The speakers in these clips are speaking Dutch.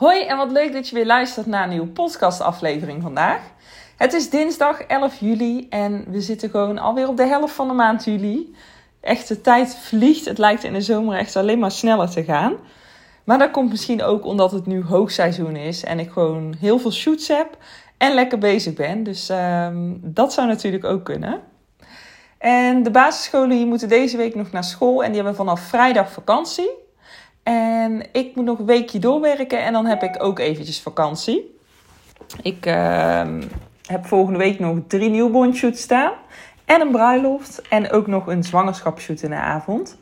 Hoi en wat leuk dat je weer luistert naar een nieuwe podcastaflevering vandaag. Het is dinsdag 11 juli en we zitten gewoon alweer op de helft van de maand juli. Echt, de tijd vliegt. Het lijkt in de zomer echt alleen maar sneller te gaan. Maar dat komt misschien ook omdat het nu hoogseizoen is en ik gewoon heel veel shoots heb en lekker bezig ben. Dus ehm, dat zou natuurlijk ook kunnen. En de basisscholen hier moeten deze week nog naar school en die hebben vanaf vrijdag vakantie. En ik moet nog een weekje doorwerken en dan heb ik ook eventjes vakantie. Ik ehm, heb volgende week nog drie newborn shoots staan. En een bruiloft. En ook nog een zwangerschapsshoot in de avond.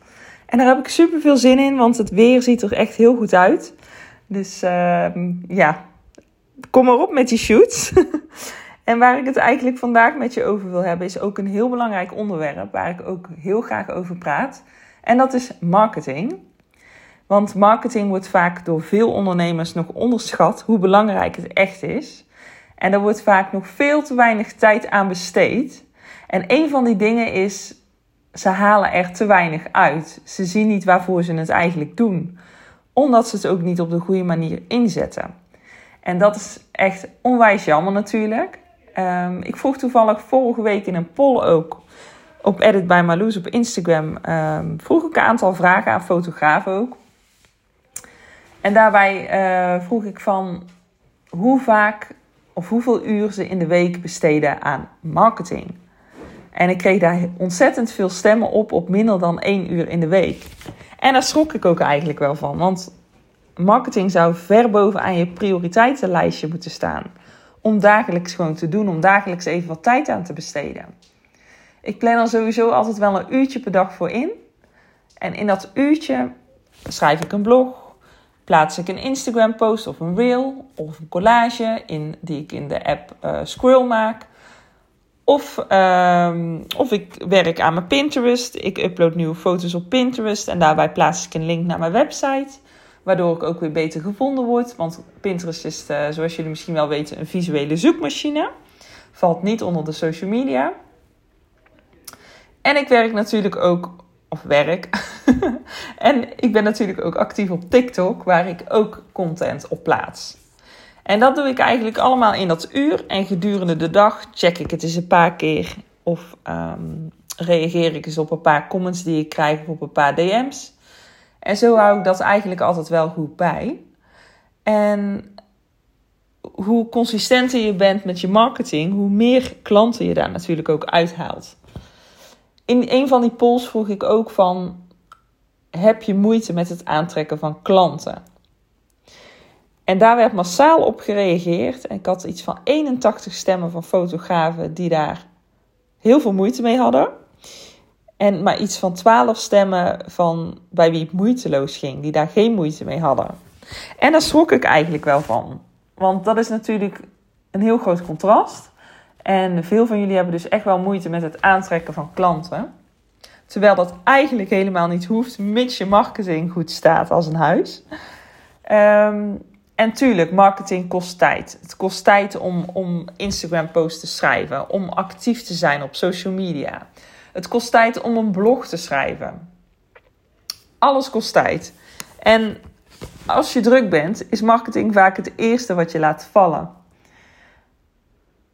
En daar heb ik super veel zin in, want het weer ziet er echt heel goed uit. Dus ehm, ja, kom maar op met die shoots. en waar ik het eigenlijk vandaag met je over wil hebben, is ook een heel belangrijk onderwerp waar ik ook heel graag over praat. En dat is marketing. Want marketing wordt vaak door veel ondernemers nog onderschat hoe belangrijk het echt is. En er wordt vaak nog veel te weinig tijd aan besteed. En een van die dingen is, ze halen er te weinig uit. Ze zien niet waarvoor ze het eigenlijk doen. Omdat ze het ook niet op de goede manier inzetten. En dat is echt onwijs jammer natuurlijk. Um, ik vroeg toevallig vorige week in een poll ook op Edit by Marloes op Instagram. Um, vroeg ik een aantal vragen aan fotografen ook. En daarbij uh, vroeg ik van hoe vaak of hoeveel uur ze in de week besteden aan marketing. En ik kreeg daar ontzettend veel stemmen op op minder dan één uur in de week. En daar schrok ik ook eigenlijk wel van, want marketing zou ver bovenaan je prioriteitenlijstje moeten staan. Om dagelijks gewoon te doen, om dagelijks even wat tijd aan te besteden. Ik plan er sowieso altijd wel een uurtje per dag voor in. En in dat uurtje schrijf ik een blog, plaats ik een Instagram post of een reel of een collage in, die ik in de app uh, maak. Of, um, of ik werk aan mijn Pinterest. Ik upload nieuwe foto's op Pinterest en daarbij plaats ik een link naar mijn website. Waardoor ik ook weer beter gevonden word. Want Pinterest is, uh, zoals jullie misschien wel weten, een visuele zoekmachine. Valt niet onder de social media. En ik werk natuurlijk ook of werk. en ik ben natuurlijk ook actief op TikTok, waar ik ook content op plaats. En dat doe ik eigenlijk allemaal in dat uur. En gedurende de dag check ik het eens een paar keer. Of um, reageer ik eens op een paar comments die ik krijg of op een paar DM's. En zo hou ik dat eigenlijk altijd wel goed bij. En hoe consistenter je bent met je marketing, hoe meer klanten je daar natuurlijk ook uithaalt in een van die polls vroeg ik ook van: heb je moeite met het aantrekken van klanten? En daar werd massaal op gereageerd. En ik had iets van 81 stemmen van fotografen die daar heel veel moeite mee hadden. En maar iets van 12 stemmen van bij wie het moeiteloos ging, die daar geen moeite mee hadden. En daar schrok ik eigenlijk wel van. Want dat is natuurlijk een heel groot contrast. En veel van jullie hebben dus echt wel moeite met het aantrekken van klanten. Terwijl dat eigenlijk helemaal niet hoeft, mits je marketing goed staat als een huis. Um, en tuurlijk, marketing kost tijd. Het kost tijd om, om Instagram-posts te schrijven, om actief te zijn op social media. Het kost tijd om een blog te schrijven. Alles kost tijd. En als je druk bent, is marketing vaak het eerste wat je laat vallen.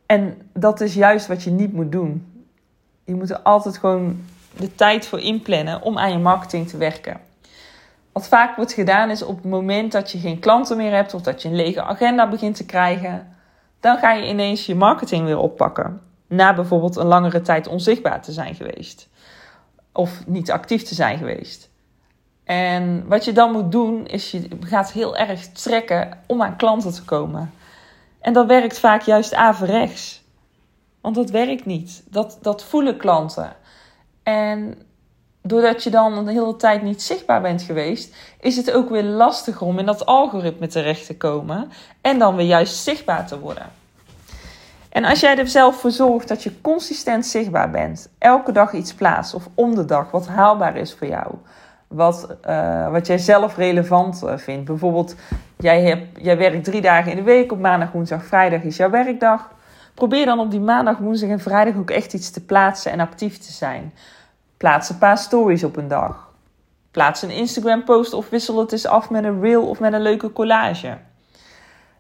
En dat is juist wat je niet moet doen. Je moet er altijd gewoon de tijd voor inplannen om aan je marketing te werken. Wat vaak wordt gedaan is op het moment dat je geen klanten meer hebt of dat je een lege agenda begint te krijgen, dan ga je ineens je marketing weer oppakken. Na bijvoorbeeld een langere tijd onzichtbaar te zijn geweest. Of niet actief te zijn geweest. En wat je dan moet doen, is je gaat heel erg trekken om aan klanten te komen. En dat werkt vaak juist averechts. Want dat werkt niet. Dat, dat voelen klanten. En doordat je dan de hele tijd niet zichtbaar bent geweest, is het ook weer lastiger om in dat algoritme terecht te komen en dan weer juist zichtbaar te worden. En als jij er zelf voor zorgt dat je consistent zichtbaar bent, elke dag iets plaatst of om de dag wat haalbaar is voor jou, wat, uh, wat jij zelf relevant uh, vindt. Bijvoorbeeld, jij, hebt, jij werkt drie dagen in de week, op maandag, woensdag, vrijdag is jouw werkdag. Probeer dan op die maandag, woensdag en vrijdag ook echt iets te plaatsen en actief te zijn. Plaats een paar stories op een dag. Plaats een Instagram post of wissel het eens af met een reel of met een leuke collage.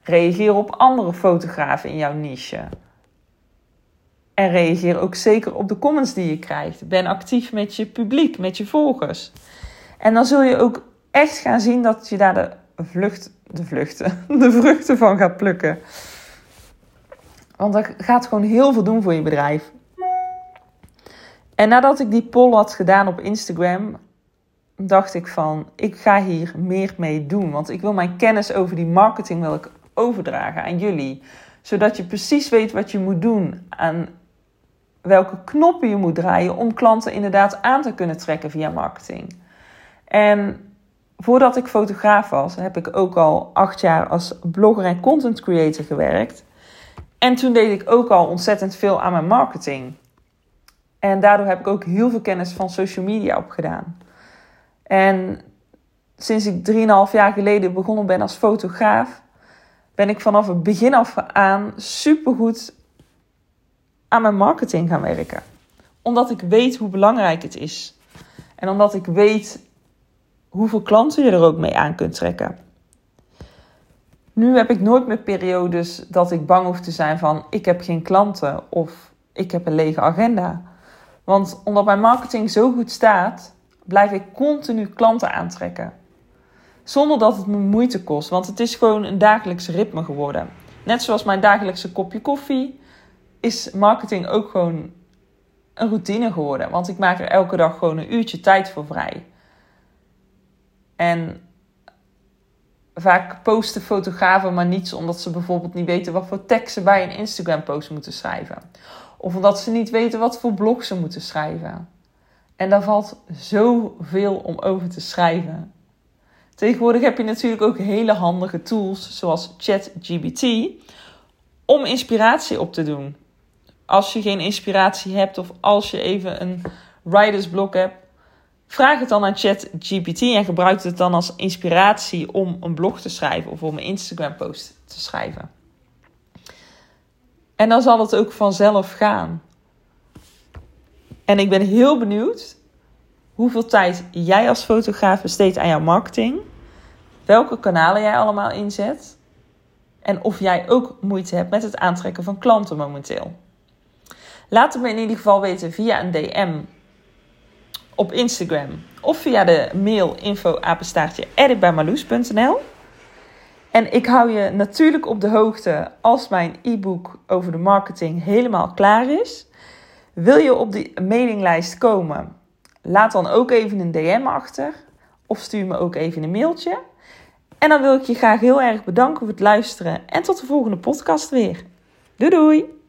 Reageer op andere fotografen in jouw niche. En reageer ook zeker op de comments die je krijgt. Ben actief met je publiek, met je volgers. En dan zul je ook echt gaan zien dat je daar de vlucht, de de vruchten van gaat plukken. Want dat gaat gewoon heel veel doen voor je bedrijf. En nadat ik die poll had gedaan op Instagram, dacht ik van, ik ga hier meer mee doen. Want ik wil mijn kennis over die marketing wil ik overdragen aan jullie. Zodat je precies weet wat je moet doen. Aan welke knoppen je moet draaien om klanten inderdaad aan te kunnen trekken via marketing. En voordat ik fotograaf was, heb ik ook al acht jaar als blogger en content creator gewerkt. En toen deed ik ook al ontzettend veel aan mijn marketing. En daardoor heb ik ook heel veel kennis van social media opgedaan. En sinds ik 3,5 jaar geleden begonnen ben als fotograaf, ben ik vanaf het begin af aan supergoed aan mijn marketing gaan werken. Omdat ik weet hoe belangrijk het is. En omdat ik weet hoeveel klanten je er ook mee aan kunt trekken. Nu heb ik nooit meer periodes dat ik bang hoef te zijn van ik heb geen klanten of ik heb een lege agenda. Want omdat mijn marketing zo goed staat, blijf ik continu klanten aantrekken. Zonder dat het me moeite kost, want het is gewoon een dagelijks ritme geworden. Net zoals mijn dagelijkse kopje koffie, is marketing ook gewoon een routine geworden. Want ik maak er elke dag gewoon een uurtje tijd voor vrij. En vaak posten fotografen maar niets omdat ze bijvoorbeeld niet weten wat voor tekst ze bij een Instagram post moeten schrijven. Of omdat ze niet weten wat voor blog ze moeten schrijven. En daar valt zoveel om over te schrijven. Tegenwoordig heb je natuurlijk ook hele handige tools zoals ChatGPT om inspiratie op te doen. Als je geen inspiratie hebt of als je even een writersblok hebt, vraag het dan aan ChatGPT en gebruik het dan als inspiratie om een blog te schrijven of om een Instagram post te schrijven. En dan zal het ook vanzelf gaan. En ik ben heel benieuwd hoeveel tijd jij als fotograaf besteedt aan jouw marketing. Welke kanalen jij allemaal inzet. En of jij ook moeite hebt met het aantrekken van klanten momenteel. Laat het me in ieder geval weten via een DM op Instagram of via de mail info En ik hou je natuurlijk op de hoogte als mijn e-book over de marketing helemaal klaar is. Wil je op die mailinglijst komen? Laat dan ook even een DM achter of stuur me ook even een mailtje. En dan wil ik je graag heel erg bedanken voor het luisteren en tot de volgende podcast weer. Doei doei!